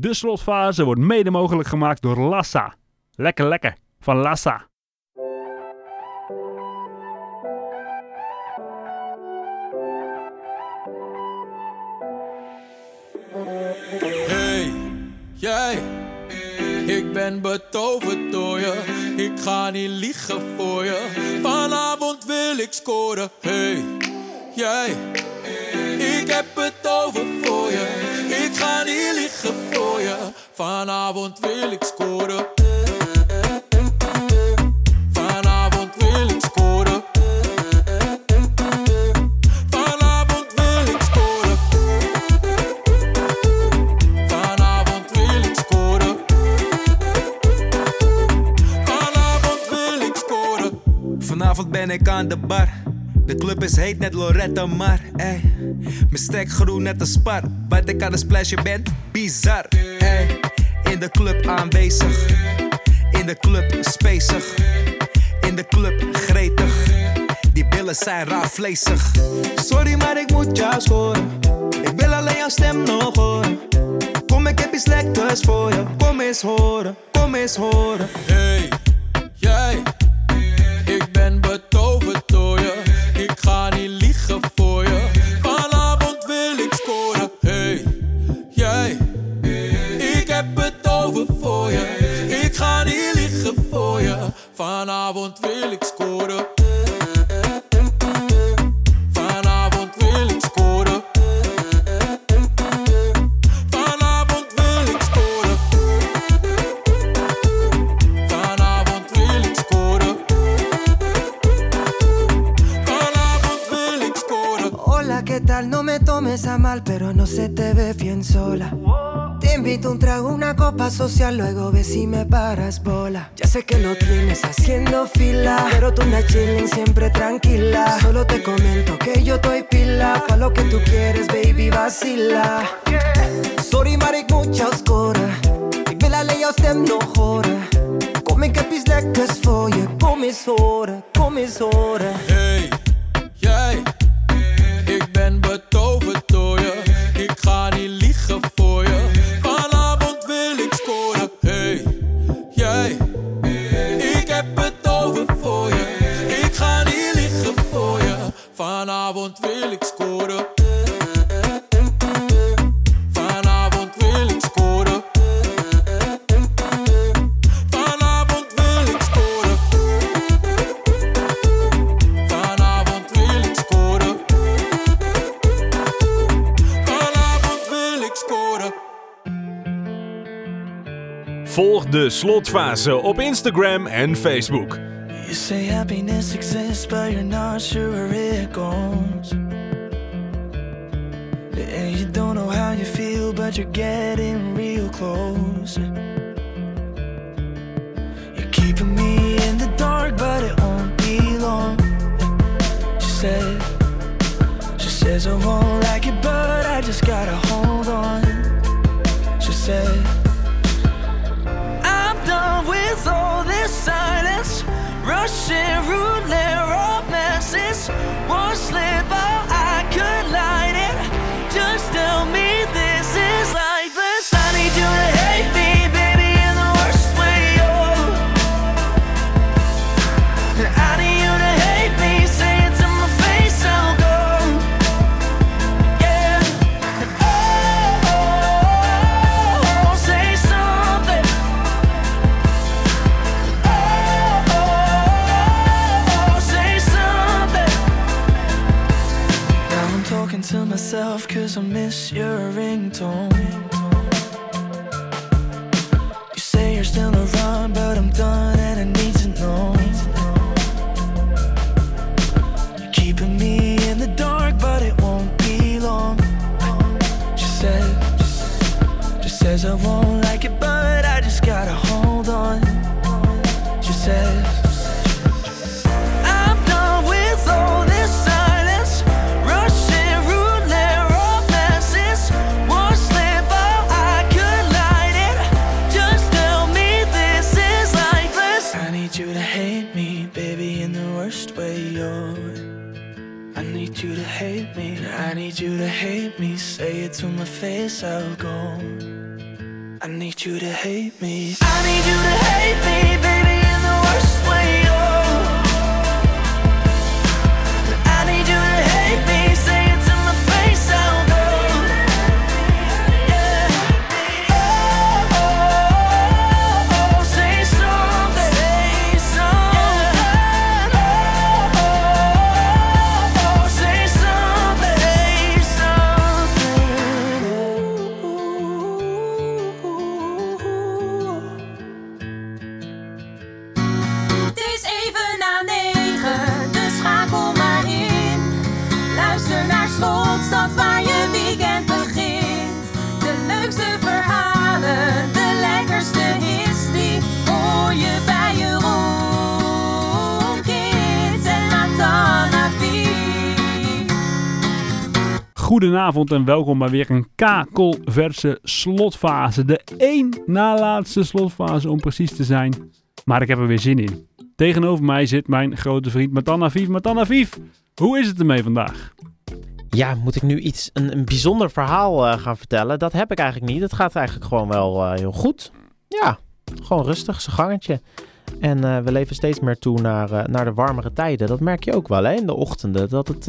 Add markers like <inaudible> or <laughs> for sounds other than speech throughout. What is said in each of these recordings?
De slotfase wordt mede mogelijk gemaakt door Lassa. Lekker lekker van Lassa. Hey, jij, ik ben betoverd door je. Ik ga niet liegen voor je. Vanavond wil ik scoren. Hey, jij, ik heb het over voor Vanavond wil ik scoren. Vanavond wil ik scoren. Vanavond wil ik scoren. Vanavond wil ik scoren. Vanavond wil ik scoren. Vanavond ben ik aan de bar. De club is heet net Loretta Mar. Ey. Mijn stek groen net een spar. Wat ik aan het splashen ben, bizar. Ey. In de club aanwezig. In de club spacig. In de club gretig. Die billen zijn raar. Sorry, maar ik moet jou scoren. Ik wil alleen jouw stem nog horen. Kom, ik heb iets lekkers voor je. Kom eens horen, kom eens horen. ¿Qué tal? No me tomes a mal, pero no se te ve bien sola. Te invito un trago, una copa social, luego ves si me paras bola. Ya sé que lo tienes haciendo fila, pero tú andas chilling siempre tranquila. Solo te comento que yo estoy pila, pa' lo que tú quieres, baby, vacila. Sorry, maar ik moet jou scoren. Ik wil alleen jouw stem nog horen. Kom, ik heb iets lekkers. De slotfase op Instagram en Facebook. You say happiness exists, but you're not sure where it goes. And you don't know how you feel, but you're getting real close. You're keeping me in the dark, but it won't be long. She said, she says I won't like it, but I just gotta hold on. She said, with all this silence. Russian roulette romances. One slip, oh, I Goedenavond en welkom bij weer een kakelverse slotfase. De één na laatste slotfase om precies te zijn. Maar ik heb er weer zin in. Tegenover mij zit mijn grote vriend Matan Aviv. Matan Aviv, hoe is het ermee vandaag? Ja, moet ik nu iets, een, een bijzonder verhaal eh, gaan vertellen? Dat heb ik eigenlijk niet. Het gaat eigenlijk gewoon wel eh, heel goed. Ja, gewoon rustig, zijn gangetje. En eh, we leven steeds meer toe naar, naar de warmere tijden. Dat merk je ook wel hè, in de ochtenden. Dat het,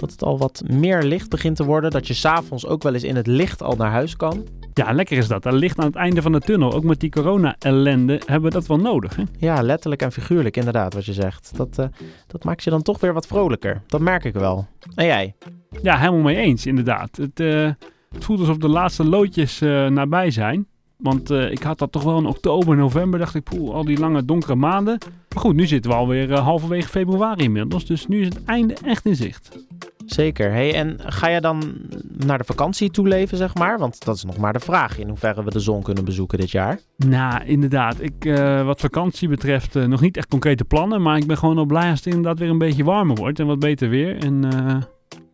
dat het al wat meer licht begint te worden. Dat je s'avonds ook wel eens in het licht al naar huis kan. Ja, lekker is dat. Er ligt aan het einde van de tunnel. Ook met die corona-ellende hebben we dat wel nodig. Hè? Ja, letterlijk en figuurlijk inderdaad wat je zegt. Dat, eh, dat maakt je dan toch weer wat vrolijker. Dat merk ik wel. En jij? Ja, helemaal mee eens, inderdaad. Het, eh, het voelt alsof de laatste loodjes eh, nabij zijn. Want eh, ik had dat toch wel in oktober, november. Dacht ik, poeh, al die lange donkere maanden. Maar goed, nu zitten we alweer eh, halverwege februari inmiddels. Dus nu is het einde echt in zicht. Zeker. Hey, en ga je dan naar de vakantie toe leven, zeg maar? Want dat is nog maar de vraag in hoeverre we de zon kunnen bezoeken dit jaar. Nou, inderdaad. Ik, eh, wat vakantie betreft, nog niet echt concrete plannen. Maar ik ben gewoon al blij als het inderdaad weer een beetje warmer wordt. En wat beter weer. En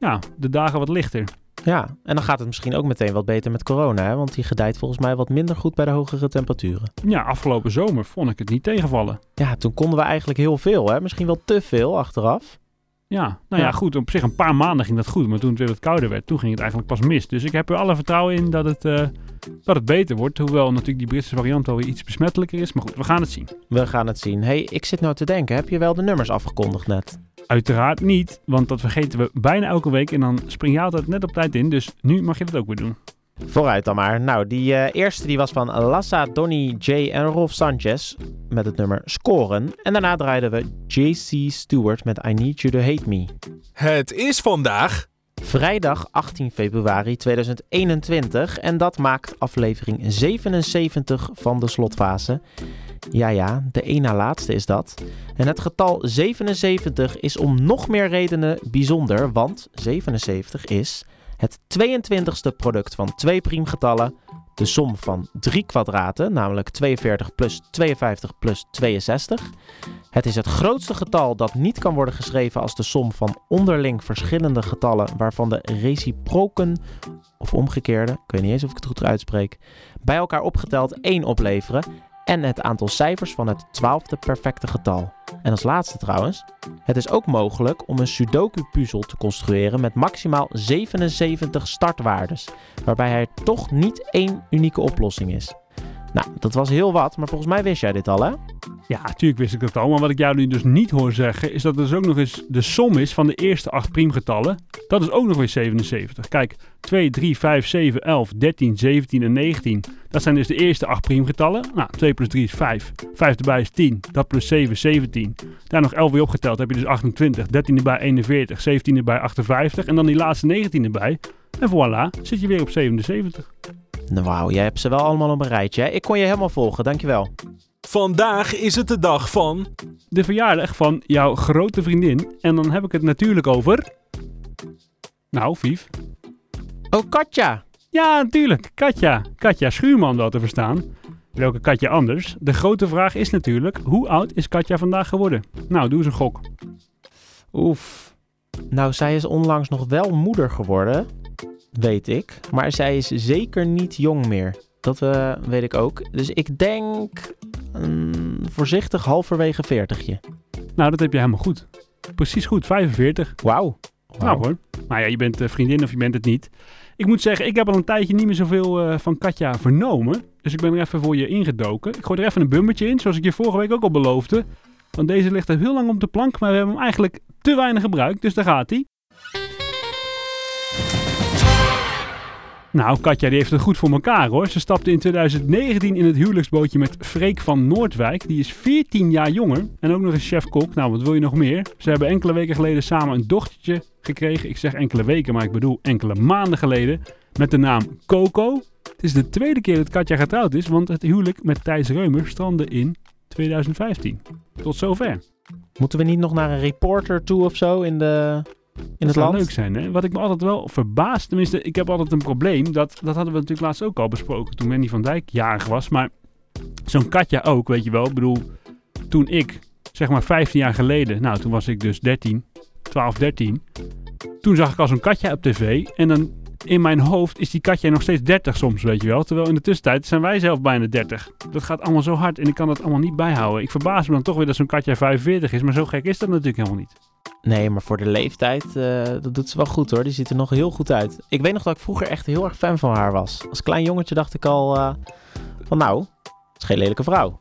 ja, de dagen wat lichter. Ja, en dan gaat het misschien ook meteen wat beter met corona, hè? Want die gedijt volgens mij wat minder goed bij de hogere temperaturen. Ja, afgelopen zomer vond ik het niet tegenvallen. Ja, toen konden we eigenlijk heel veel, hè? Misschien wel te veel achteraf. Ja, nou ja, Ja. goed. Op zich een paar maanden ging dat goed. Maar toen het weer wat kouder werd, toen ging het eigenlijk pas mis. Dus ik heb er alle vertrouwen in dat het, eh, dat het beter wordt. Hoewel natuurlijk die Britse variant wel weer iets besmettelijker is. Maar goed, we gaan het zien. We gaan het zien. hey, ik zit nou te denken, heb je wel de nummers afgekondigd net? Uiteraard niet, want dat vergeten we bijna elke week. En dan spring je altijd net op tijd in. Dus nu mag je dat ook weer doen. Vooruit dan maar. Nou, die eh, eerste die was van Lassa, Donny, J en Rolf Sanchez met het nummer Scoren. En daarna draaiden we JC Stewart met I Need You To Hate Me. Het is vandaag Vrijdag 18 februari 2021 en dat maakt aflevering 77 van de slotfase. Ja, ja, de één na laatste is dat. En het getal 77 is om nog meer redenen bijzonder, want 77 is het 22ste product van twee priemgetallen, de som van drie kwadraten, namelijk 42 plus 52 plus 62. Het is het grootste getal dat niet kan worden geschreven als de som van onderling verschillende getallen waarvan de reciproken, of omgekeerde, ik weet niet eens of ik het goed uitspreek, bij elkaar opgeteld 1 opleveren en het aantal cijfers van het twaalfde perfecte getal. En als laatste trouwens, het is ook mogelijk om een Sudoku-puzzel te construeren met maximaal 77 startwaardes, waarbij er toch niet één unieke oplossing is. Nou, dat was heel wat, maar volgens mij wist jij dit al, hè? Ja, natuurlijk wist ik dat al. Maar wat ik jou nu dus niet hoor zeggen, is dat het dus ook nog eens de som is van de eerste acht priemgetallen. Dat is ook nog weer 77. Kijk, 2, 3, 5, 7, 11, 13, 17 en 19. Dat zijn dus de eerste acht priemgetallen. Nou, 2 plus 3 is 5. 5 erbij is 10. Dat plus 7 is 17. Daar nog 11 weer opgeteld heb je dus 28. 13 erbij 41. 17 erbij 58. En dan die laatste 19 erbij. En voilà, zit je weer op 77. Nou, wauw, jij hebt ze wel allemaal op een rijtje, hè? Ik kon je helemaal volgen, dankjewel. Vandaag is het de dag van. De verjaardag van jouw grote vriendin. En dan heb ik het natuurlijk over... Nou, Vief. Oh, Katja! Ja, natuurlijk. Katja. Katja Schuurman wel te verstaan. Welke Katja anders? De grote vraag is natuurlijk, hoe oud is Katja vandaag geworden? Nou, doe eens een gok. Oef. Nou, zij is onlangs nog wel moeder geworden, weet ik. Maar zij is zeker niet jong meer. Dat eh, weet ik ook. Dus ik denk mm, voorzichtig halverwege veertigje. Nou, dat heb je helemaal goed. Precies goed, 45. Wauw. Nou hoor. Nou ja, je bent eh, vriendin of je bent het niet. Ik moet zeggen, ik heb al een tijdje niet meer zoveel eh, van Katja vernomen. Dus ik ben er even voor je ingedoken. Ik gooi er even een bumpertje in, zoals ik je vorige week ook al beloofde. Want deze ligt er heel lang op de plank, maar we hebben hem eigenlijk te weinig gebruikt. Dus daar gaat hij. Nou, Katja die heeft het goed voor elkaar hoor. Ze stapte in 2019 in het huwelijksbootje met Freek van Noordwijk. Die is 14 jaar jonger en ook nog eens chef-kok. Nou, wat wil je nog meer? Ze hebben enkele weken geleden samen een dochtertje gekregen. Ik zeg enkele weken, maar ik bedoel enkele maanden geleden. Met de naam Coco. Het is de tweede keer dat Katja getrouwd is, want het huwelijk met Thijs Reumer strandde in 2015. Tot zover. Moeten we niet nog naar een reporter toe of zo in, de, in Dat het zou land? leuk zijn, hè? Wat ik me altijd wel verbaast, tenminste, ik heb altijd een probleem. Dat, dat hadden we natuurlijk laatst ook al besproken toen Manny van Dijk jarig was. Maar zo'n Katja ook, weet je wel. Ik bedoel, toen ik, zeg maar 15 jaar geleden, nou toen was ik dus 13, 12, 13. Toen zag ik al zo'n Katja op tv en dan in mijn hoofd is die Katja nog steeds 30 soms, weet je wel. Terwijl in de tussentijd zijn wij zelf bijna 30. Dat gaat allemaal zo hard en ik kan dat allemaal niet bijhouden. Ik verbaas me dan toch weer dat zo'n Katja 45 is, maar zo gek is dat natuurlijk helemaal niet. Nee, maar voor de leeftijd, eh, dat doet ze wel goed hoor. Die ziet er nog heel goed uit. Ik weet nog dat ik vroeger echt heel erg fan van haar was. Als klein jongetje dacht ik al eh, van nou, het is geen lelijke vrouw.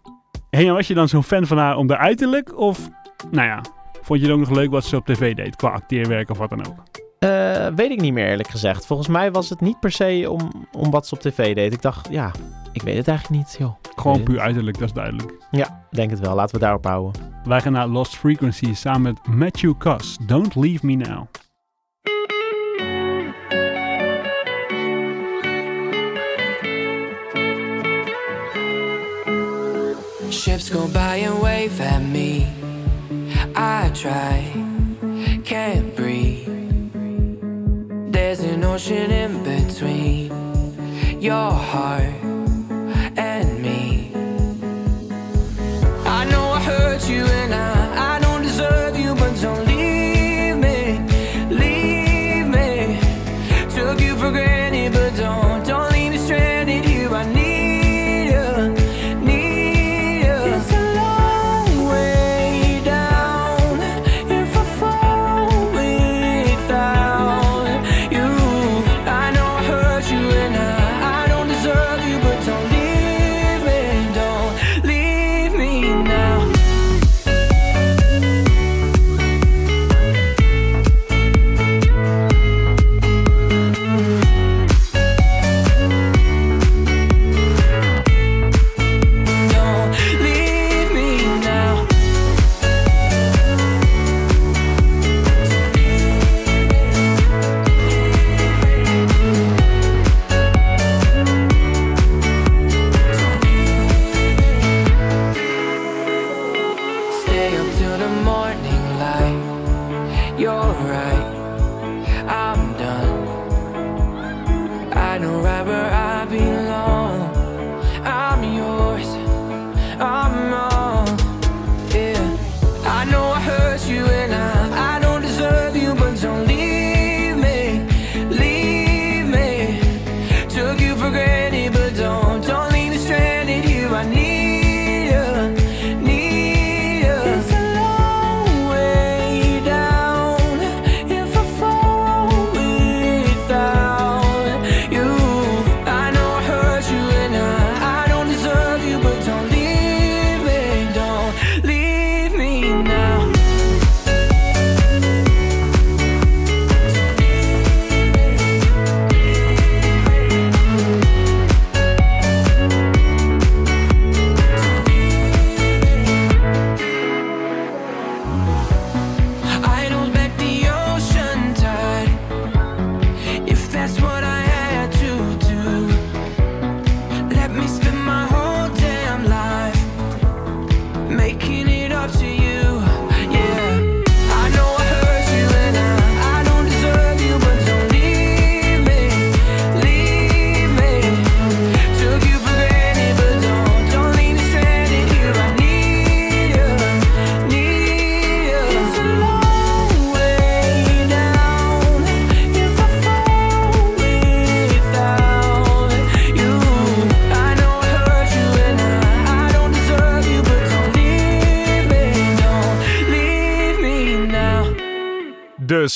En was je dan zo'n fan van haar om de uiterlijk? Of, nou ja, vond je het ook nog leuk wat ze op tv deed, qua acteerwerk of wat dan ook? Eh, weet ik niet meer eerlijk gezegd. Volgens mij was het niet per se om, om wat ze op tv deed. Ik dacht, ja, ik weet het eigenlijk niet. Joh. Gewoon puur uiterlijk, dat is duidelijk. Ja, denk het wel. Laten we daarop houden. Wij gaan naar Lost Frequency samen met Matthew Cuss. Don't Leave Me Now. Ships go by and wave at me. I try, can't ocean in between your heart and me. I know I hurt you and I, I don't deserve you, but don't know right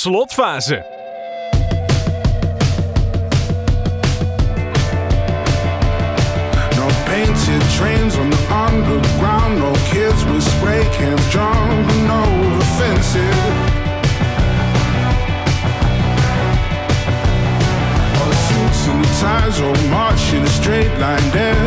slotfase. No painted trains on the underground, no kids with spray cans jumping over fences. Suits and ties, a straight line down.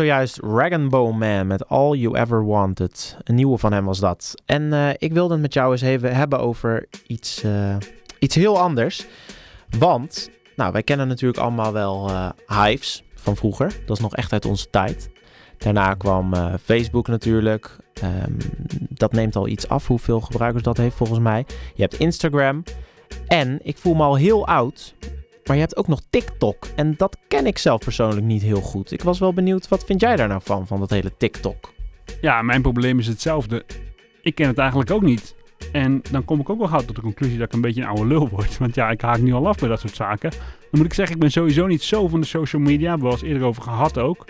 Hoorde zojuist Rainbow Man met All You Ever Wanted. Een nieuwe van hem was dat. En eh, ik wilde het met jou eens even hebben over iets, eh, iets heel anders. Want, nou, wij kennen natuurlijk allemaal wel eh, Hives van vroeger. Dat is nog echt uit onze tijd. Daarna kwam Facebook natuurlijk. Ehm, dat neemt al iets af hoeveel gebruikers dat heeft volgens mij. Je hebt Instagram. En ik voel me al heel oud. Maar je hebt ook nog TikTok. En dat ken ik zelf persoonlijk niet heel goed. Ik was wel benieuwd, wat vind jij daar nou van, van dat hele TikTok? Ja, mijn probleem is hetzelfde. Ik ken het eigenlijk ook niet. En dan kom ik ook wel gauw tot de conclusie dat ik een beetje een oude lul word. Want ja, ik haak nu al af bij dat soort zaken. Dan moet ik zeggen, ik ben sowieso niet zo van de social media. Hebben we al eens eerder over gehad ook.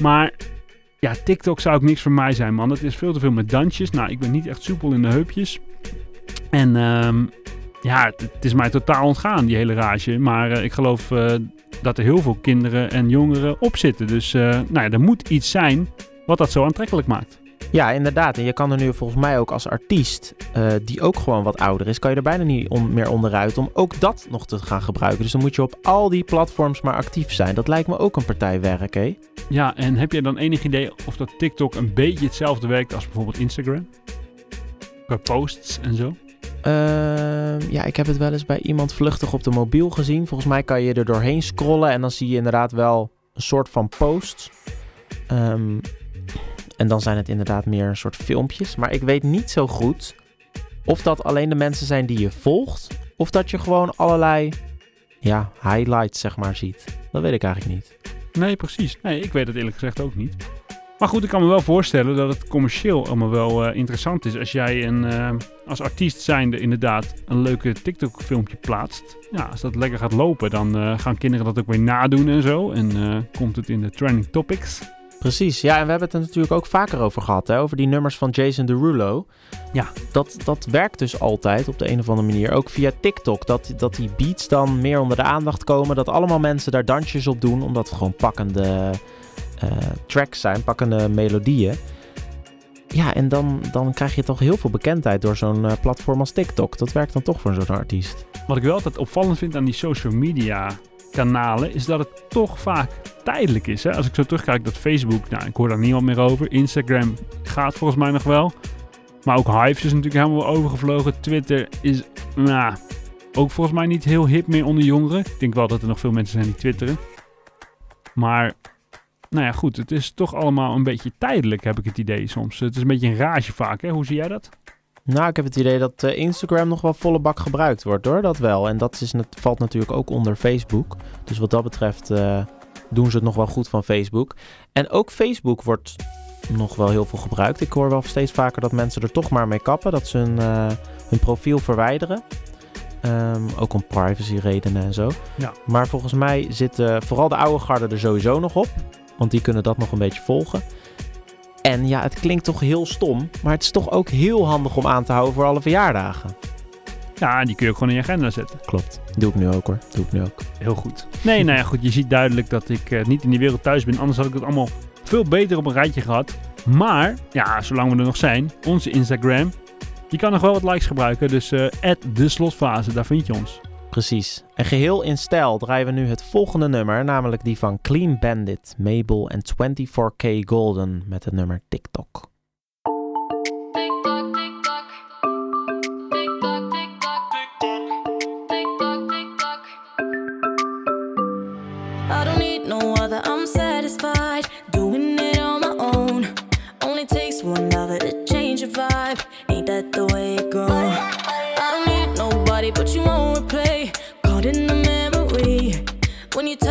Maar ja, TikTok zou ook niks voor mij zijn, man. Het is veel te veel met dansjes. Nou, ik ben niet echt soepel in de heupjes. En ehm, ja, het, het is mij totaal ontgaan, die hele rage. Maar eh, ik geloof eh, dat er heel veel kinderen en jongeren op zitten. Dus eh, nou ja, er moet iets zijn wat dat zo aantrekkelijk maakt. Ja, inderdaad. En je kan er nu volgens mij ook als artiest, die ook gewoon wat ouder is, kan je er bijna niet on- meer onderuit om ook dat nog te gaan gebruiken. Dus dan moet je op al die platforms maar actief zijn. Dat lijkt me ook een partij werk, hè? Ja, en heb jij dan enig idee of dat TikTok een beetje hetzelfde werkt als bijvoorbeeld Instagram? Qua posts en zo? Ehm, ja, ik heb het wel eens bij iemand vluchtig op de mobiel gezien. Volgens mij kan je er doorheen scrollen en dan zie je inderdaad wel een soort van posts. Ehm, en dan zijn het inderdaad meer een soort filmpjes. Maar ik weet niet zo goed of dat alleen de mensen zijn die je volgt. Of dat je gewoon allerlei ja, highlights zeg maar ziet. Dat weet ik eigenlijk niet. Nee, precies. Nee, ik weet het eerlijk gezegd ook niet. Maar goed, ik kan me wel voorstellen dat het commercieel allemaal wel eh, interessant is. Als jij een, eh, als artiest zijnde inderdaad een leuke TikTok filmpje plaatst. Ja, als dat lekker gaat lopen, dan eh, gaan kinderen dat ook weer nadoen en zo. En komt het in de trending topics. Precies, ja, en we hebben het er natuurlijk ook vaker over gehad, hè, over die nummers van Jason Derulo. Ja. Dat, dat werkt dus altijd op de een of andere manier, ook via TikTok, dat, dat die beats dan meer onder de aandacht komen, dat allemaal mensen daar dansjes op doen, omdat het gewoon pakkende tracks zijn, pakkende melodieën. Ja, en dan, dan krijg je toch heel veel bekendheid door zo'n eh, platform als TikTok. Dat werkt dan toch voor zo'n artiest. Wat ik wel altijd opvallend vind aan die social media kanalen, is dat het toch vaak tijdelijk is. Hè? Als ik zo terugkijk dat Facebook, nou, ik hoor daar niemand meer over. Instagram gaat volgens mij nog wel. Maar ook Hives is natuurlijk helemaal overgevlogen. Twitter is, nou, ook volgens mij niet heel hip meer onder jongeren. Ik denk wel dat er nog veel mensen zijn die twitteren. Maar, nou ja, goed. Het is toch allemaal een beetje tijdelijk, heb ik het idee soms. Het is een beetje een rage vaak, hè? Hoe zie jij dat? Nou, ik heb het idee dat eh, Instagram nog wel volle bak gebruikt wordt hoor, dat wel. En dat is, net- valt natuurlijk ook onder Facebook. Dus wat dat betreft eh, doen ze het nog wel goed van Facebook. En ook Facebook wordt nog wel heel veel gebruikt. Ik hoor wel steeds vaker dat mensen er toch maar mee kappen. Dat ze hun, eh, hun profiel verwijderen. Ehm, ook om privacy redenen en zo. Ja. Maar volgens mij zitten vooral de oude garde er sowieso nog op. Want die kunnen dat nog een beetje volgen. En ja, het klinkt toch heel stom. Maar het is toch ook heel handig om aan te houden voor alle verjaardagen. Ja, die kun je ook gewoon in je agenda zetten. Klopt. Doe ik nu ook hoor. Doe ik nu ook. Heel goed. Nee, nou ja, goed. Je ziet duidelijk dat ik eh, niet in die wereld thuis ben. Anders had ik het allemaal veel beter op een rijtje gehad. Maar, ja, zolang we er nog zijn, onze Instagram. Die kan nog wel wat likes gebruiken. Dus eh de slotfase, daar vind je ons. Precies. En geheel in stijl draaien we nu het volgende nummer. Namelijk die van Clean Bandit, Mabel en 24K Golden met het nummer TikTok.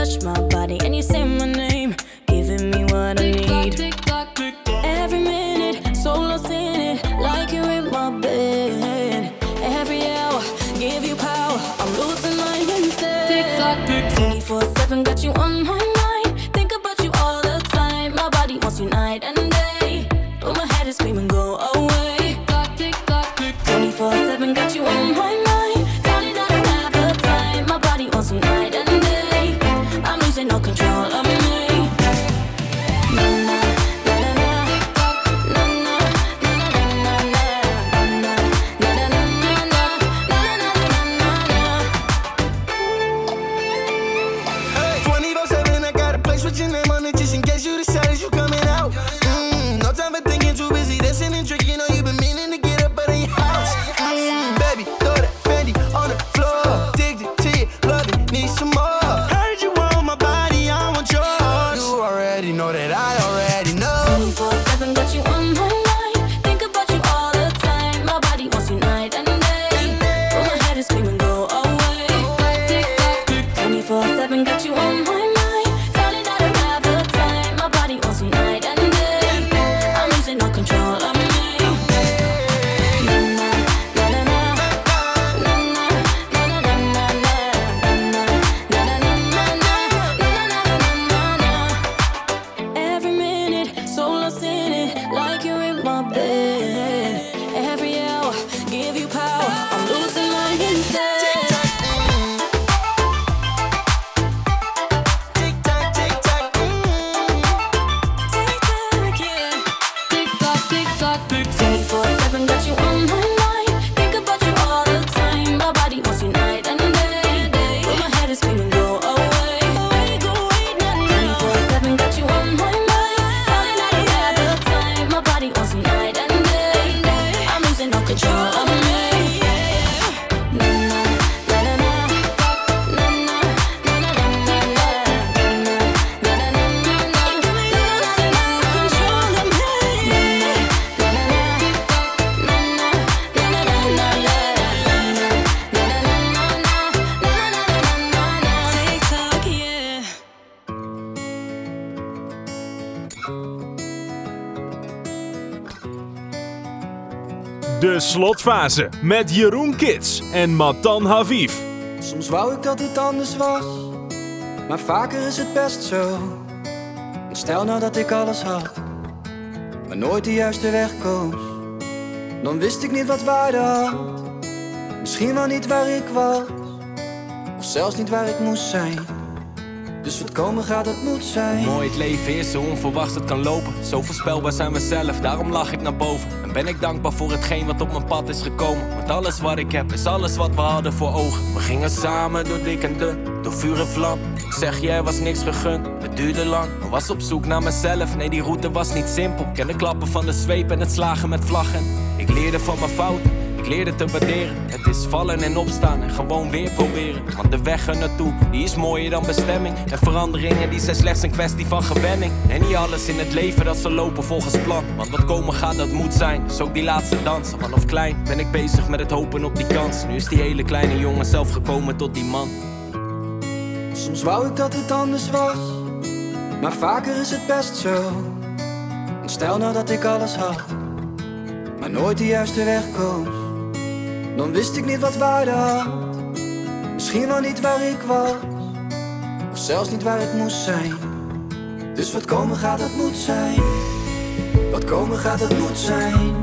Touch my slotfase met Jeroen Kits en Matan Haviv. Soms wou ik dat het anders was, maar vaker is het best zo. Stel nou dat ik alles had, maar nooit de juiste weg koos. Dan wist ik niet wat waarde had, misschien wel niet waar ik was, of zelfs niet waar ik moest zijn. Dus wat komen gaat, het moet zijn. Mooi het leven is, zo onverwachts het kan lopen. Zo voorspelbaar zijn we zelf, daarom lach ik naar boven. En ben ik dankbaar voor hetgeen wat op mijn pad is gekomen. Want alles wat ik heb is alles wat we hadden voor ogen. We gingen samen door dik en dun, door vuur en vlam. Ik zeg er was niks gegund, het duurde lang. Ik was op zoek naar mezelf, nee die route was niet simpel. Ken de klappen van de zweep en het slagen met vlaggen. Ik leerde van mijn fouten. Ik leerde te waarderen. Het is vallen en opstaan en gewoon weer proberen. Want de weg er naartoe, die is mooier dan bestemming. En veranderingen die zijn slechts een kwestie van gewenning. En niet alles in het leven dat zal lopen volgens plan. Want wat komen gaat, dat moet zijn. Dus ook die laatste dans. Vanaf klein ben ik bezig met het hopen op die kans. Nu is die hele kleine jongen zelf gekomen tot die man. Soms wou ik dat het anders was, maar vaker is het best zo. Want stel nou dat ik alles had, maar nooit de juiste weg koos. Dan wist ik niet wat waarde had, misschien wel niet waar ik was, of zelfs niet waar het moest zijn. Dus wat komen gaat, het moet zijn. Wat komen gaat, het moet zijn.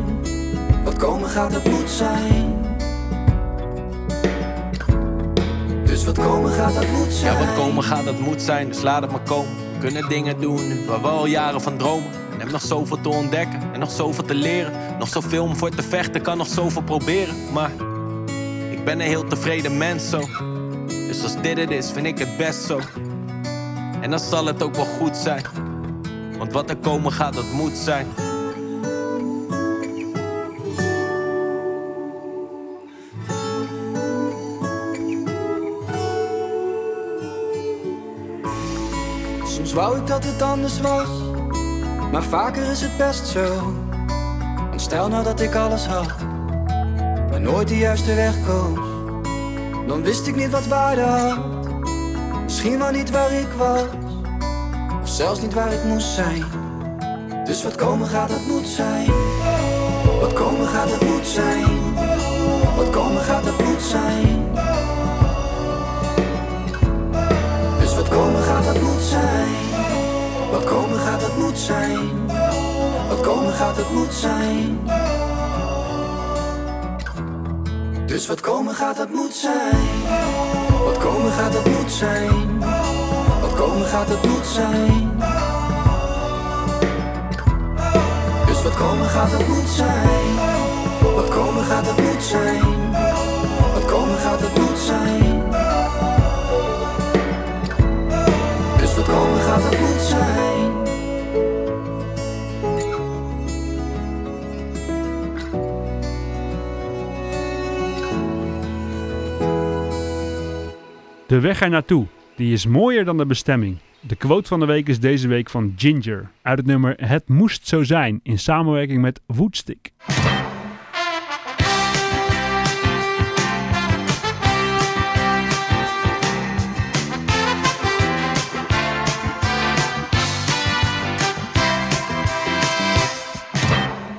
Wat komen gaat, het moet zijn. Dus wat komen gaat, het moet zijn. Ja, wat komen gaat, dat moet zijn, dus laat het maar komen. We kunnen dingen doen waar we al jaren van dromen. En heb nog zoveel te ontdekken en nog zoveel te leren. Nog zoveel om voor te vechten, kan nog zoveel proberen. Maar ik ben een heel tevreden mens zo. Dus als dit het is, vind ik het best zo. En dan zal het ook wel goed zijn. Want wat er komen gaat, dat moet zijn. Soms wou ik dat het anders was, maar vaker is het best zo. Want stel nou dat ik alles had, maar nooit de juiste weg koos. Dan wist ik niet wat waarde had, misschien wel niet waar ik was, of zelfs niet waar ik moest zijn. Dus wat komen gaat, het moet zijn. Wat komen gaat, het moet zijn. Wat komen gaat, het moet zijn. Dus wat komen gaat, het moet zijn. Wat komen gaat, het moet zijn. Wat komen gaat, het moet zijn. Dus wat komen gaat, het moet zijn. Wat komen gaat, het moet zijn. Wat komen gaat, het moet zijn. Dus wat komen gaat, het moet zijn. Wat komen gaat, het moet zijn. Wat komen gaat, het moet zijn. Dus wat komen gaat, het moet zijn. De weg er naartoe, die is mooier dan de bestemming. De quote van de week is deze week van Ginger uit het nummer Het moest zo zijn in samenwerking met Woodstick.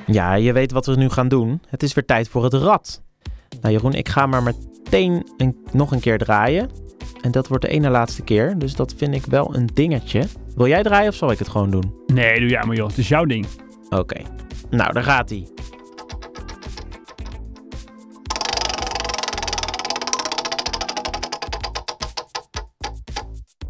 Ja, je weet wat we nu gaan doen. Het is weer tijd voor het rad. Nou Jeroen, ik ga maar meteen een, nog een keer draaien. En dat wordt de ene laatste keer, dus dat vind ik wel een dingetje. Wil jij draaien of zal ik het gewoon doen? Nee, doe jij maar joh, het is jouw ding. Oké. Nou, daar gaat hij.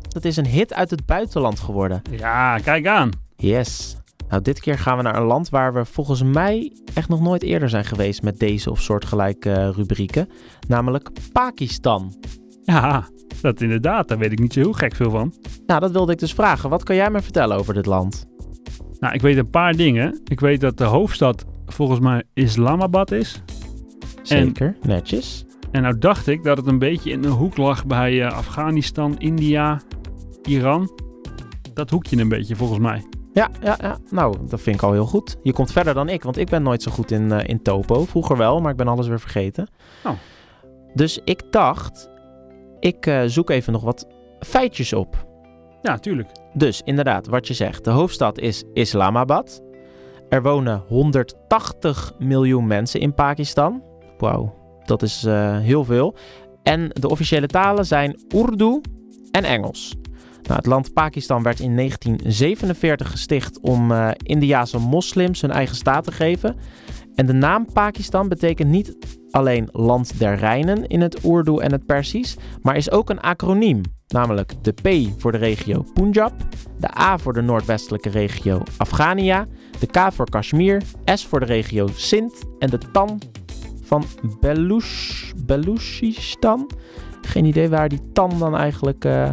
Dat is een hit uit het buitenland geworden. Ja, kijk aan. Yes. Nou, dit keer gaan we naar een land waar we volgens mij echt nog nooit eerder zijn geweest met deze of soortgelijke eh, rubrieken. Namelijk Pakistan. Ja, dat inderdaad, daar weet ik niet zo heel gek veel van. Nou, dat wilde ik dus vragen. Wat kan jij me vertellen over dit land? Nou, ik weet een paar dingen. Ik weet dat de hoofdstad volgens mij Islamabad is. Zeker, netjes. En nou dacht ik dat het een beetje in een hoek lag bij eh, Afghanistan, India, Iran. Dat hoekje een beetje volgens mij. Ja, ja, ja, nou, dat vind ik al heel goed. Je komt verder dan ik, want ik ben nooit zo goed in, eh, in topo. Vroeger wel, maar ik ben alles weer vergeten. Oh. Dus ik dacht, ik eh, zoek even nog wat feitjes op. Ja, tuurlijk. Dus inderdaad, wat je zegt. De hoofdstad is Islamabad. Er wonen 180 miljoen mensen in Pakistan. Wauw, dat is eh, heel veel. En de officiële talen zijn Urdu en Engels. Nou, het land Pakistan werd in 1947 gesticht om eh Indiase moslims hun eigen staat te geven. En de naam Pakistan betekent niet alleen land der Rijnen in het Urdu en het Persisch, maar is ook een acroniem. Namelijk de P voor de regio Punjab, de A voor de noordwestelijke regio Afghania, de K voor Kashmir, S voor de regio Sindh en de TAN van Belush, Beluchistan. Geen idee waar die TAN dan eigenlijk... eh,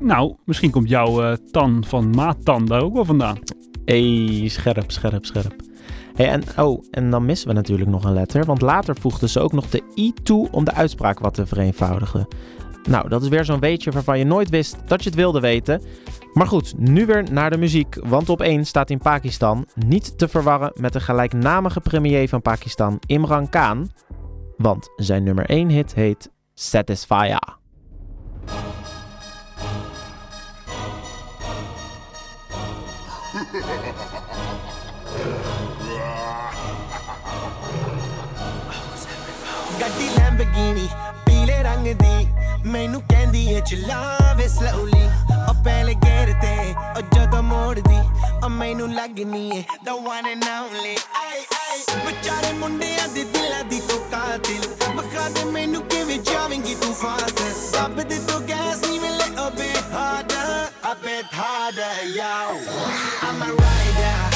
Nou, misschien komt jouw eh, tan van Maatan daar ook wel vandaan. Hey, scherp, scherp, scherp. En, oh, en dan missen we natuurlijk nog een letter, want later voegden ze ook nog de i toe om de uitspraak wat te vereenvoudigen. Nou, dat is weer zo'n weetje waarvan je nooit wist dat je het wilde weten. Maar goed, nu weer naar de muziek, want op 1 staat in Pakistan niet te verwarren met de gelijknamige premier van Pakistan, Imran Khan. Want zijn nummer 1 hit heet Satisfyer. <laughs> ਗੱਡੀ ਪੀਲੇ ਰੰਗ ਦੀ। ਮੈਨੂੰ ਕਹਿੰਦੀ ਏ ਚਲਾਵੇ ਸਲੋਲੀ, ਉਹ ਪਹਿਲੇ ਗੇਰ ਤੇ, ਉਹ ਜਦੋਂ ਮੋੜਦੀ, ਉਹ ਮੈਨੂੰ ਲੱਗਨੀ ਏ, the one and only. ਆਈ ਆਈ, ਵਿਚਾਰੇ ਮੁੰਡਿਆਂ ਦੇ ਦਿਲਾਂ ਦੀ ਤੂੰ ਕਾਤਿਲ। ਬਖਾ ਦੇ ਮੈਨੂੰ ਕਿਵੇਂ ਜਾਵੇਂਗੀ ਤੂੰ ਫਾਸਟ ਰੱਬ ਦੇ ਤੋਂ ਗੈਸ ਨਹੀਂ ਮਿਲੇ a bit harder a bit I'm a rider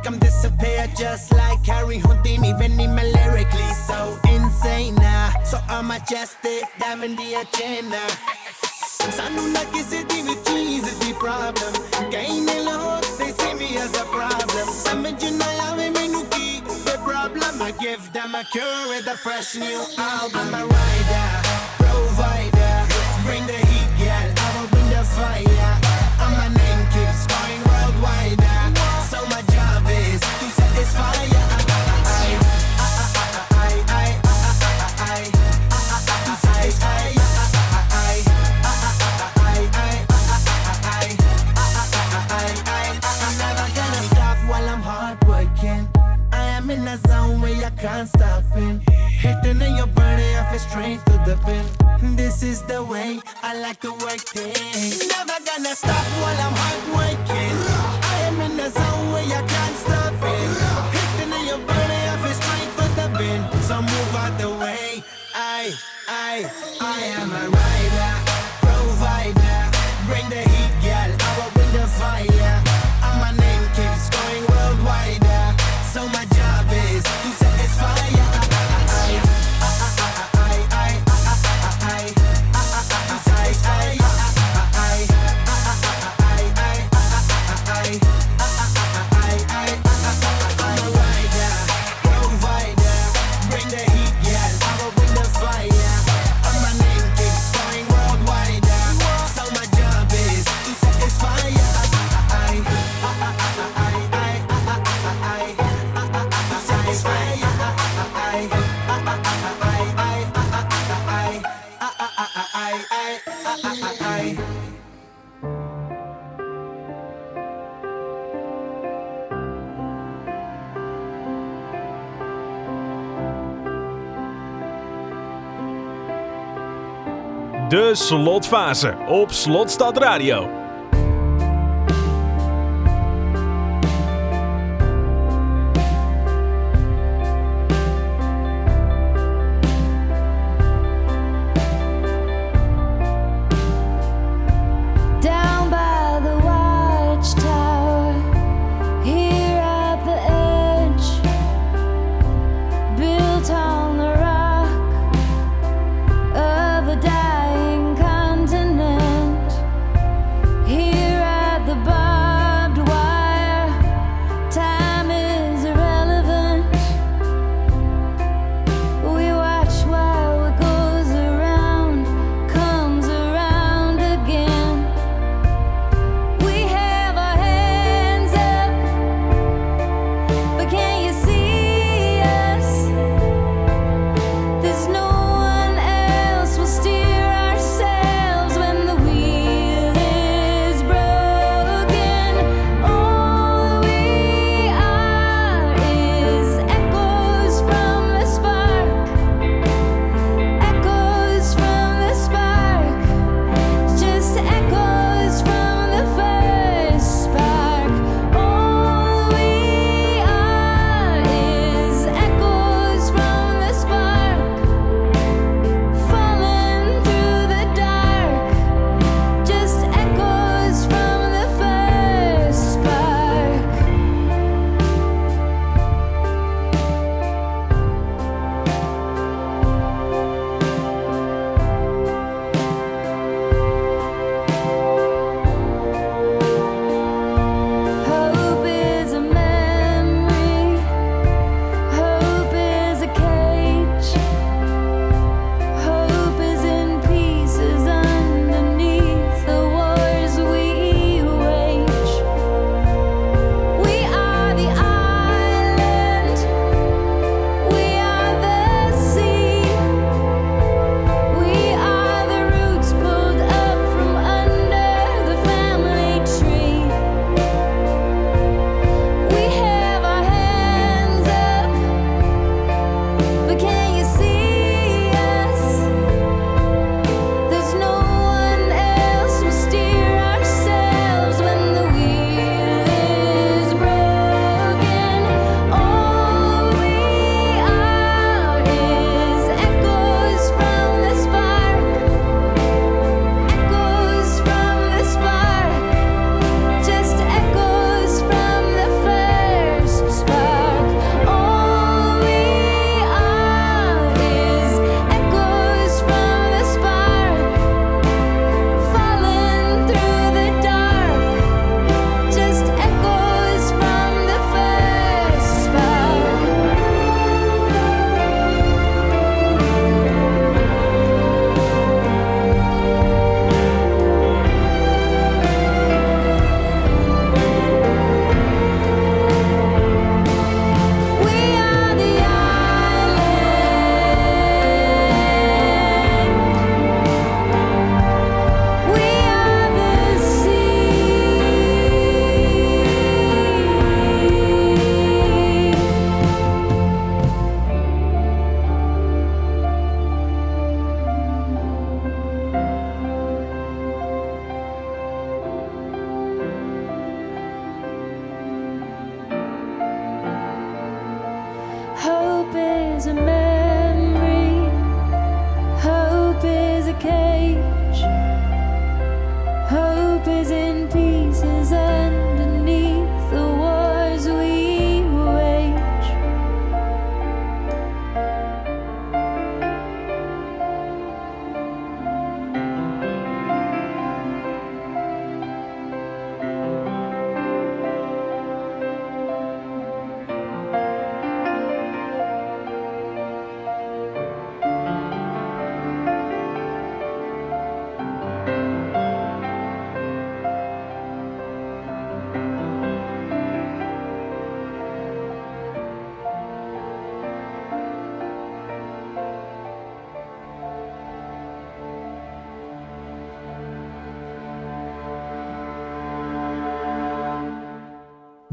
make them disappear just like Harry Houdini. Venny me lyrically so insane now. So I'm majestic, diamond the agenda. ਸਾਨੂੰ ਨਾ ਕਿਸੇ ਦੀ ਵੀ ਚੀਜ਼ ਦੀ ਪ੍ਰੋਬਲਮ ਕਈ ਨੇ ਲੋਕ they see me as a problem ਸਮਝ ਨਾ ਆਵੇ ਮੈਨੂੰ ਕੀ the problem I give them a cure with a fresh new album I'm a rider to. This is the way I like to work things. Never gonna stop while I'm hard working. I am in a zone where I can't stop De slotfase op Slotstad Radio.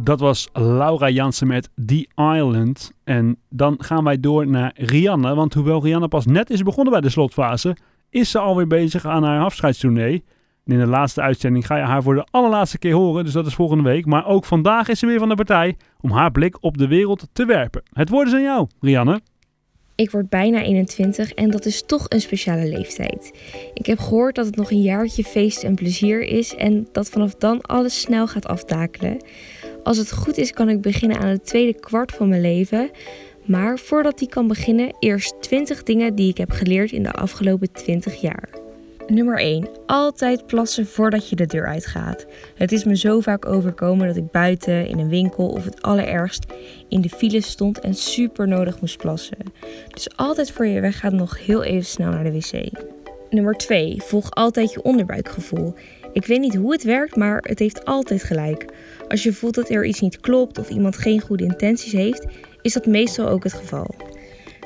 Dat was Laura Jansen met The Island. En dan gaan wij door naar Rianne. Want hoewel Rianne pas net is begonnen bij de slotfase, is ze alweer bezig aan haar afscheidstournee. In de laatste uitzending ga je haar voor de allerlaatste keer horen, dus dat is volgende week. Maar ook vandaag is ze weer van de partij om haar blik op de wereld te werpen. Het woord is aan jou, Rianne. Ik word bijna 21 en dat is toch een speciale leeftijd. Ik heb gehoord dat het nog een jaartje feest en plezier is en dat vanaf dan alles snel gaat aftakelen. Als het goed is, kan ik beginnen aan het tweede kwart van mijn leven. Maar voordat die kan beginnen, eerst 20 dingen die ik heb geleerd in de afgelopen 20 jaar. Nummer 1. Altijd plassen voordat je de deur uitgaat. Het is me zo vaak overkomen dat ik buiten, in een winkel of het allerergst in de file stond en super nodig moest plassen. Dus altijd voor je weggaat nog heel even snel naar de wc. Nummer 2. Volg altijd je onderbuikgevoel. Ik weet niet hoe het werkt, maar het heeft altijd gelijk. Als je voelt dat er iets niet klopt of iemand geen goede intenties heeft, is dat meestal ook het geval.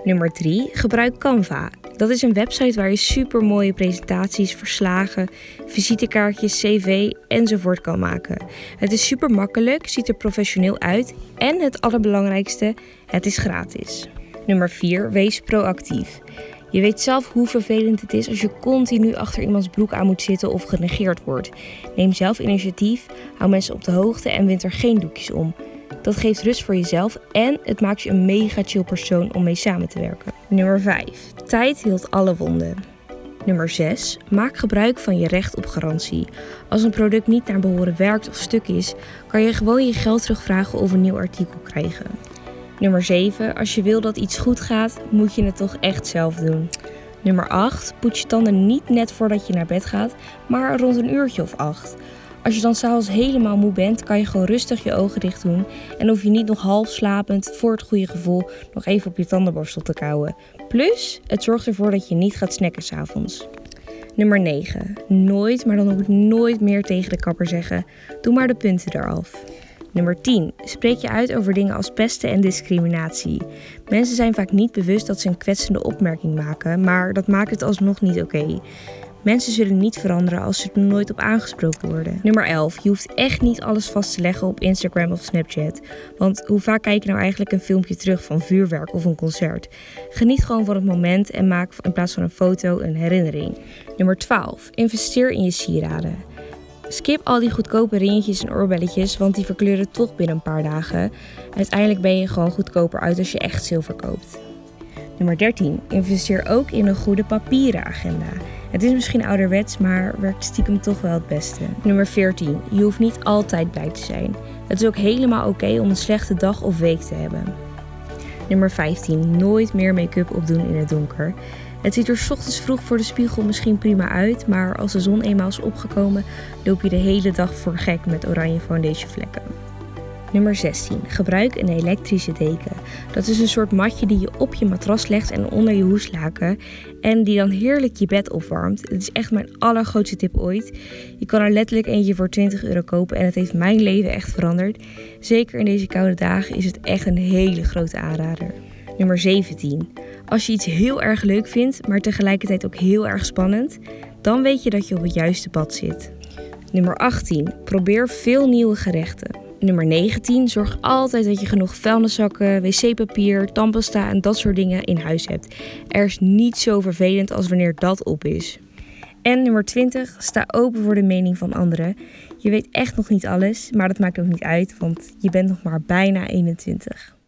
Nummer 3. Gebruik Canva. Dat is een website waar je super mooie presentaties, verslagen, visitekaartjes, cv enzovoort kan maken. Het is super makkelijk, ziet er professioneel uit en het allerbelangrijkste, het is gratis. Nummer 4. Wees proactief. Je weet zelf hoe vervelend het is als je continu achter iemands broek aan moet zitten of genegeerd wordt. Neem zelf initiatief, hou mensen op de hoogte en wind er geen doekjes om. Dat geeft rust voor jezelf en het maakt je een mega chill persoon om mee samen te werken. Nummer 5. Tijd hield alle wonden. Nummer 6. Maak gebruik van je recht op garantie. Als een product niet naar behoren werkt of stuk is, kan je gewoon je geld terugvragen of een nieuw artikel krijgen. Nummer 7. Als je wil dat iets goed gaat, moet je het toch echt zelf doen. Nummer 8. Poets je tanden niet net voordat je naar bed gaat, maar rond een uurtje of 8. Als je dan s'avonds helemaal moe bent, kan je gewoon rustig je ogen dicht doen en hoef je niet nog half slapend voor het goede gevoel nog even op je tandenborstel te kauwen. Plus, het zorgt ervoor dat je niet gaat snacken s'avonds. Nummer 9. Nooit, maar dan ook nooit meer tegen de kapper zeggen. Doe maar de punten eraf. Nummer 10. Spreek je uit over dingen als pesten en discriminatie. Mensen zijn vaak niet bewust dat ze een kwetsende opmerking maken, maar dat maakt het alsnog niet oké. Mensen zullen niet veranderen als ze er nooit op aangesproken worden. Nummer 11. Je hoeft echt niet alles vast te leggen op Instagram of Snapchat. Want hoe vaak kijk je nou eigenlijk een filmpje terug van vuurwerk of een concert? Geniet gewoon van het moment en maak in plaats van een foto een herinnering. Nummer 12. Investeer in je sieraden. Skip al die goedkope ringetjes en oorbelletjes, want die verkleuren toch binnen een paar dagen. Uiteindelijk ben je gewoon goedkoper uit als je echt zilver koopt. Nummer 13. Investeer ook in een goede papieren agenda. Het is misschien ouderwets, maar werkt stiekem toch wel het beste. Nummer 14. Je hoeft niet altijd blij te zijn. Het is ook helemaal oké om een slechte dag of week te hebben. Nummer 15. Nooit meer make-up opdoen in het donker. Het ziet er ochtends vroeg voor de spiegel misschien prima uit, maar als de zon eenmaal is opgekomen, loop je de hele dag voor gek met oranje foundation vlekken. Nummer 16. Gebruik een elektrische deken. Dat is een soort matje die je op je matras legt en onder je hoeslaken. En die dan heerlijk je bed opwarmt. Het is echt mijn allergrootste tip ooit. Je kan er letterlijk eentje voor 20 euro kopen en het heeft mijn leven echt veranderd. Zeker in deze koude dagen is het echt een hele grote aanrader. Nummer 17. Als je iets heel erg leuk vindt, maar tegelijkertijd ook heel erg spannend, dan weet je dat je op het juiste pad zit. Nummer 18. Probeer veel nieuwe gerechten. Nummer 19. Zorg altijd dat je genoeg vuilniszakken, wc-papier, tandpasta en dat soort dingen in huis hebt. Er is niet zo vervelend als wanneer dat op is. En nummer 20. Sta open voor de mening van anderen. Je weet echt nog niet alles, maar dat maakt ook niet uit, want je bent nog maar bijna 21.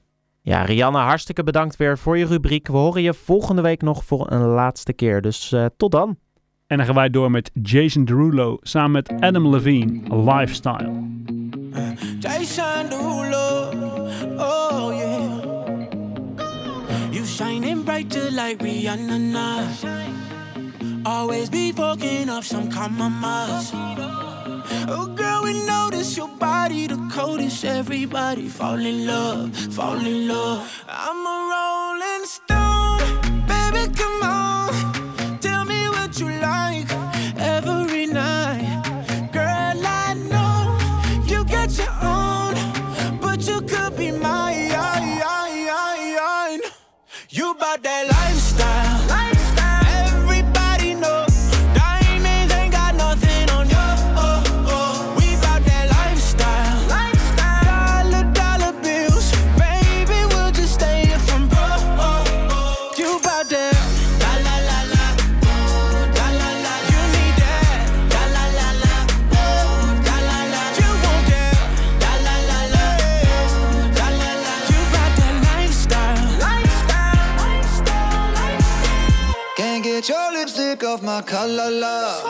Ja, Rianne, hartstikke bedankt weer voor je rubriek. We horen je volgende week nog voor een laatste keer. Dus eh, tot dan. En dan gaan wij door met Jason Derulo samen met Adam Levine, Lifestyle. Jason Derulo, oh yeah. You shining brighter like Rihanna now. Always be fucking up some. Oh girl, we notice your body the coldest. Everybody fall in love, fall in love. I'm a rolling stone, Kalala.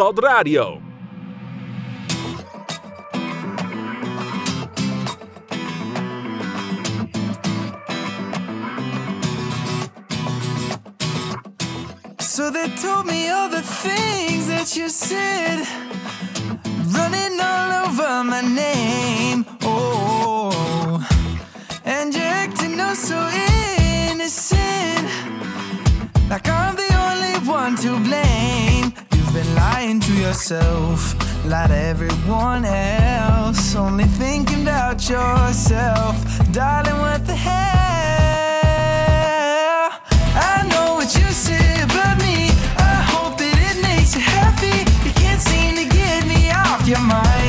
Radio. So they told me all the things that you said, running all over my name. Oh, and you're acting oh so innocent, like I'm the only one to blame. Lying to yourself, lie to everyone else, only thinking about yourself, darling. What the hell? I know what you say about me. I hope that it makes you happy. You can't seem to get me off your mind.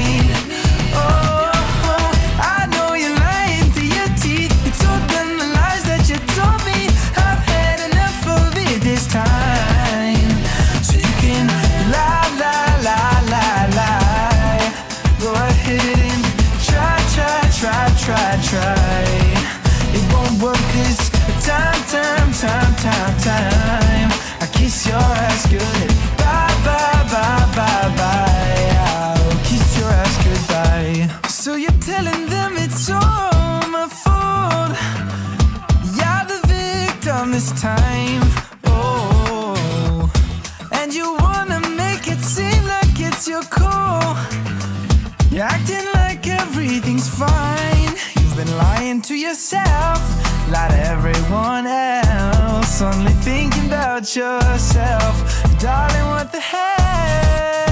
Lying to yourself, lie to everyone else. Only thinking about yourself, darling. What the hell?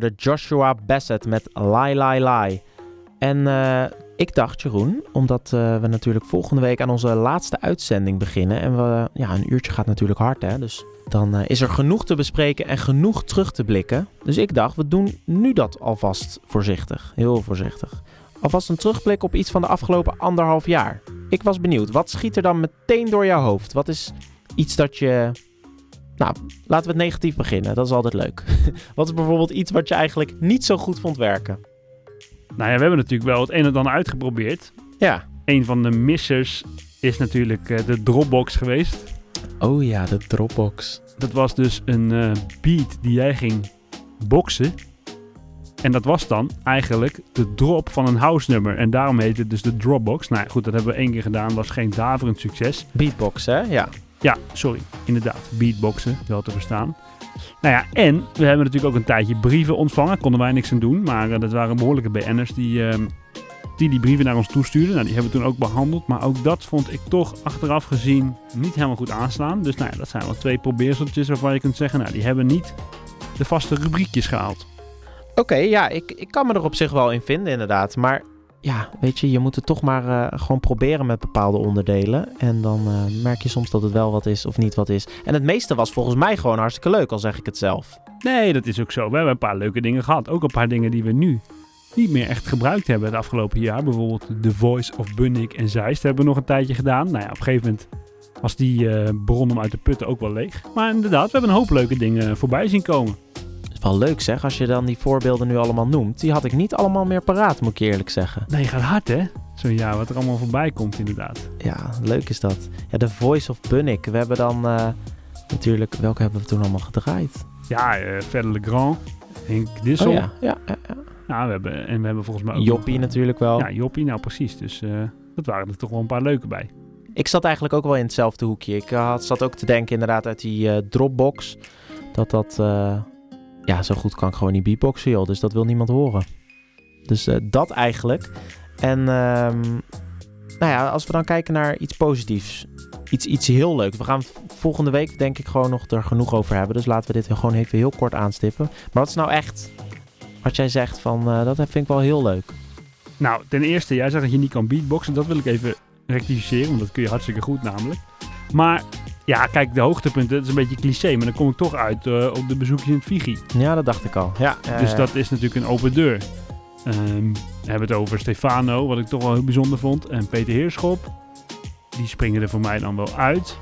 Hoorde Joshua Bassett met Lie Lie Lie. En eh, ik dacht, Jeroen, omdat eh, we natuurlijk volgende week aan onze laatste uitzending beginnen. En we, ja, een uurtje gaat natuurlijk hard, hè. Dus dan eh, is er genoeg te bespreken en genoeg terug te blikken. Dus ik dacht, we doen nu dat alvast voorzichtig. Heel voorzichtig. Alvast een terugblik op iets van de afgelopen anderhalf jaar. Ik was benieuwd, wat schiet er dan meteen door jouw hoofd? Wat is iets dat je nou, laten we het negatief beginnen. Dat is altijd leuk. <laughs> Wat is bijvoorbeeld iets wat je eigenlijk niet zo goed vond werken? Nou ja, we hebben natuurlijk wel het een en ander uitgeprobeerd. Ja. Een van de missers is natuurlijk eh, de Dropbox geweest. Oh ja, de Dropbox. Dat was dus een eh, beat die jij ging boxen. En dat was dan eigenlijk de drop van een house nummer. En daarom heet het dus de Dropbox. Nou ja, goed, dat hebben we één keer gedaan. Was geen daverend succes. Beatbox, hè? Ja. Ja, sorry. Inderdaad. Beatboxen, wel te verstaan. Nou ja, en we hebben natuurlijk ook een tijdje brieven ontvangen. Konden wij niks aan doen. Maar eh, dat waren behoorlijke BN'ers die, ehm, die die brieven naar ons toestuurden. Nou, die hebben we toen ook behandeld. Maar ook dat vond ik toch achteraf gezien niet helemaal goed aanslaan. Dus nou ja, dat zijn wel twee probeerseltjes waarvan je kunt zeggen... Nou, die hebben niet de vaste rubriekjes gehaald. Oké, ja, ik, ik kan me er op zich wel in vinden, inderdaad. Maar ja, weet je, je moet het toch maar eh, gewoon proberen met bepaalde onderdelen. En dan eh, merk je soms dat het wel wat is of niet wat is. En het meeste was volgens mij gewoon hartstikke leuk, al zeg ik het zelf. Nee, dat is ook zo. We hebben een paar leuke dingen gehad. Ook een paar dingen die we nu niet meer echt gebruikt hebben het afgelopen jaar. Bijvoorbeeld The Voice of Bunnik en Zeist hebben we nog een tijdje gedaan. Nou ja, op een gegeven moment was die eh, bron om uit de putten ook wel leeg. Maar inderdaad, we hebben een hoop leuke dingen voorbij zien komen. Wel leuk zeg, als je dan die voorbeelden nu allemaal noemt. Die had ik niet allemaal meer paraat, moet ik eerlijk zeggen. Nee, gaat hard hè? Zo'n jaar wat er allemaal voorbij komt inderdaad. Ja, leuk is dat. Ja, The Voice of Bunnik. We hebben dan eh, natuurlijk, welke hebben we toen allemaal gedraaid? Ja, eh Verder Legrand, Henk Dissel. Oh ja, ja, ja, ja. Nou, we hebben, en we hebben volgens mij ook Joppie nog, eh, natuurlijk wel. Ja, Joppie, nou precies. Dus dat waren er toch wel een paar leuke bij. Ik zat eigenlijk ook wel in hetzelfde hoekje. Ik had, zat ook te denken inderdaad uit die Dropbox. Dat dat... ja, zo goed kan ik gewoon niet beatboxen, joh. Dus dat wil niemand horen. Dus eh, dat eigenlijk. En ehm, nou ja, als we dan kijken naar iets positiefs. Iets, iets heel leuks. We gaan volgende week denk ik gewoon nog er genoeg over hebben. Dus laten we dit gewoon even heel kort aanstippen. Maar wat is nou echt wat jij zegt van... eh, dat vind ik wel heel leuk. Nou, ten eerste, jij zegt dat je niet kan beatboxen. Dat wil ik even rectificeren, want dat kun je hartstikke goed namelijk. Maar ja, kijk, de hoogtepunten, dat is een beetje cliché. Maar dan kom ik toch uit eh, op de bezoekjes in het Vigi. Ja, dat dacht ik al. Ja, Dus dat is natuurlijk een open deur. Ehm, we hebben het over Stefano, wat ik toch wel heel bijzonder vond. En Peter Heerschop. Die springen er voor mij dan wel uit.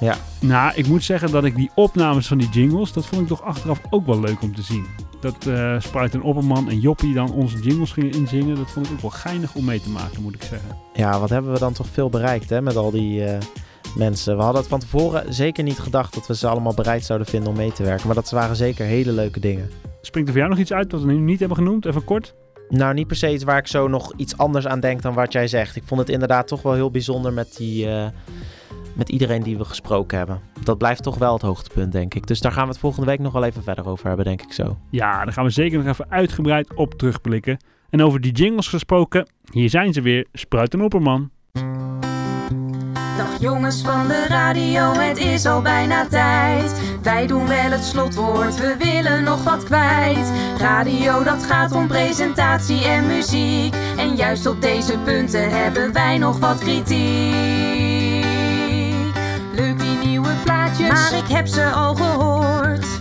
Ja. Nou, ik moet zeggen dat ik die opnames van die jingles, dat vond ik toch achteraf ook wel leuk om te zien. Dat eh Spruit en Opperman en Joppie dan onze jingles gingen inzingen, dat vond ik ook wel geinig om mee te maken, moet ik zeggen. Ja, wat hebben we dan toch veel bereikt hè, met al die eh, mensen. We hadden het van tevoren zeker niet gedacht dat we ze allemaal bereid zouden vinden om mee te werken. Maar dat waren zeker hele leuke dingen. Springt er voor jou nog iets uit wat we nu niet hebben genoemd? Even kort. Nou, niet per se iets waar ik zo nog iets anders aan denk dan wat jij zegt. Ik vond het inderdaad toch wel heel bijzonder met, die, eh, met iedereen die we gesproken hebben. Dat blijft toch wel het hoogtepunt, denk ik. Dus daar gaan we het volgende week nog wel even verder over hebben, denk ik zo. Ja, daar gaan we zeker nog even uitgebreid op terugblikken. En over die jingles gesproken, hier zijn ze weer, Spruit en Opperman. Dag jongens van de radio, het is al bijna tijd. Wij doen wel het slotwoord, we willen nog wat kwijt. Radio, dat gaat om presentatie en muziek. En juist op deze punten hebben wij nog wat kritiek. Leuk die nieuwe plaatjes, maar ik heb ze al gehoord.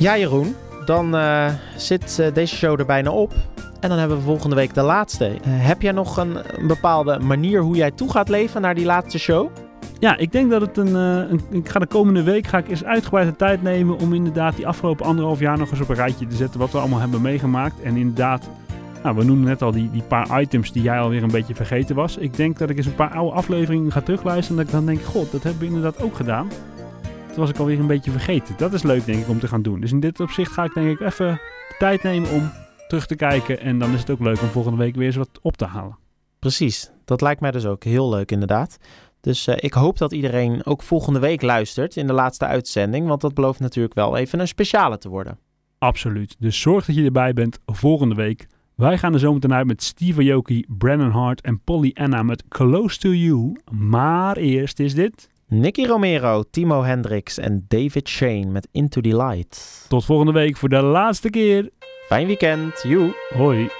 Ja, Jeroen, dan eh, zit eh, deze show er bijna op. En dan hebben we volgende week de laatste. Eh, heb jij nog een, bepaalde manier hoe jij toe gaat leven naar die laatste show? Ja, ik denk dat het een. Ik ga de komende week ga ik eens uitgebreid de tijd nemen om inderdaad die afgelopen anderhalf jaar nog eens op een rijtje te zetten wat we allemaal hebben meegemaakt. En inderdaad, nou, we noemden net al die, die paar items die jij alweer een beetje vergeten was. Ik denk dat ik eens een paar oude afleveringen ga terugluisteren en dat ik dan denk, god, dat hebben we inderdaad ook gedaan. Dat was ik alweer een beetje vergeten. Dat is leuk denk ik om te gaan doen. Dus in dit opzicht ga ik denk ik even de tijd nemen om terug te kijken. En dan is het ook leuk om volgende week weer eens wat op te halen. Precies, dat lijkt mij dus ook heel leuk inderdaad. Dus eh, ik hoop dat iedereen ook volgende week luistert in de laatste uitzending. Want dat belooft natuurlijk wel even een speciale te worden. Absoluut. Dus zorg dat je erbij bent volgende week. Wij gaan er zometeen uit met Steve Aoki, Brandon Hart en Polly Anna met Close to You. Maar eerst is dit... Nicky Romero, Timo Hendricks en David Shane met Into the Light. Tot volgende week voor de laatste keer. Fijn weekend. Joe. Hoi.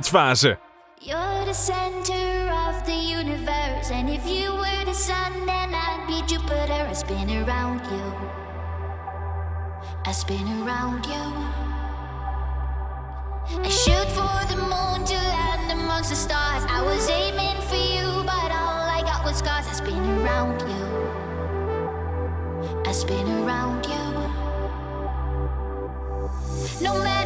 wereldfase. You're the center of the universe. And if you were the sun, then I'd be Jupiter. I spin around you. I spin around you. I shoot for the moon to land amongst the stars. I was aiming for you, but all I got was scars. I spin around you. I spin around you. No matter.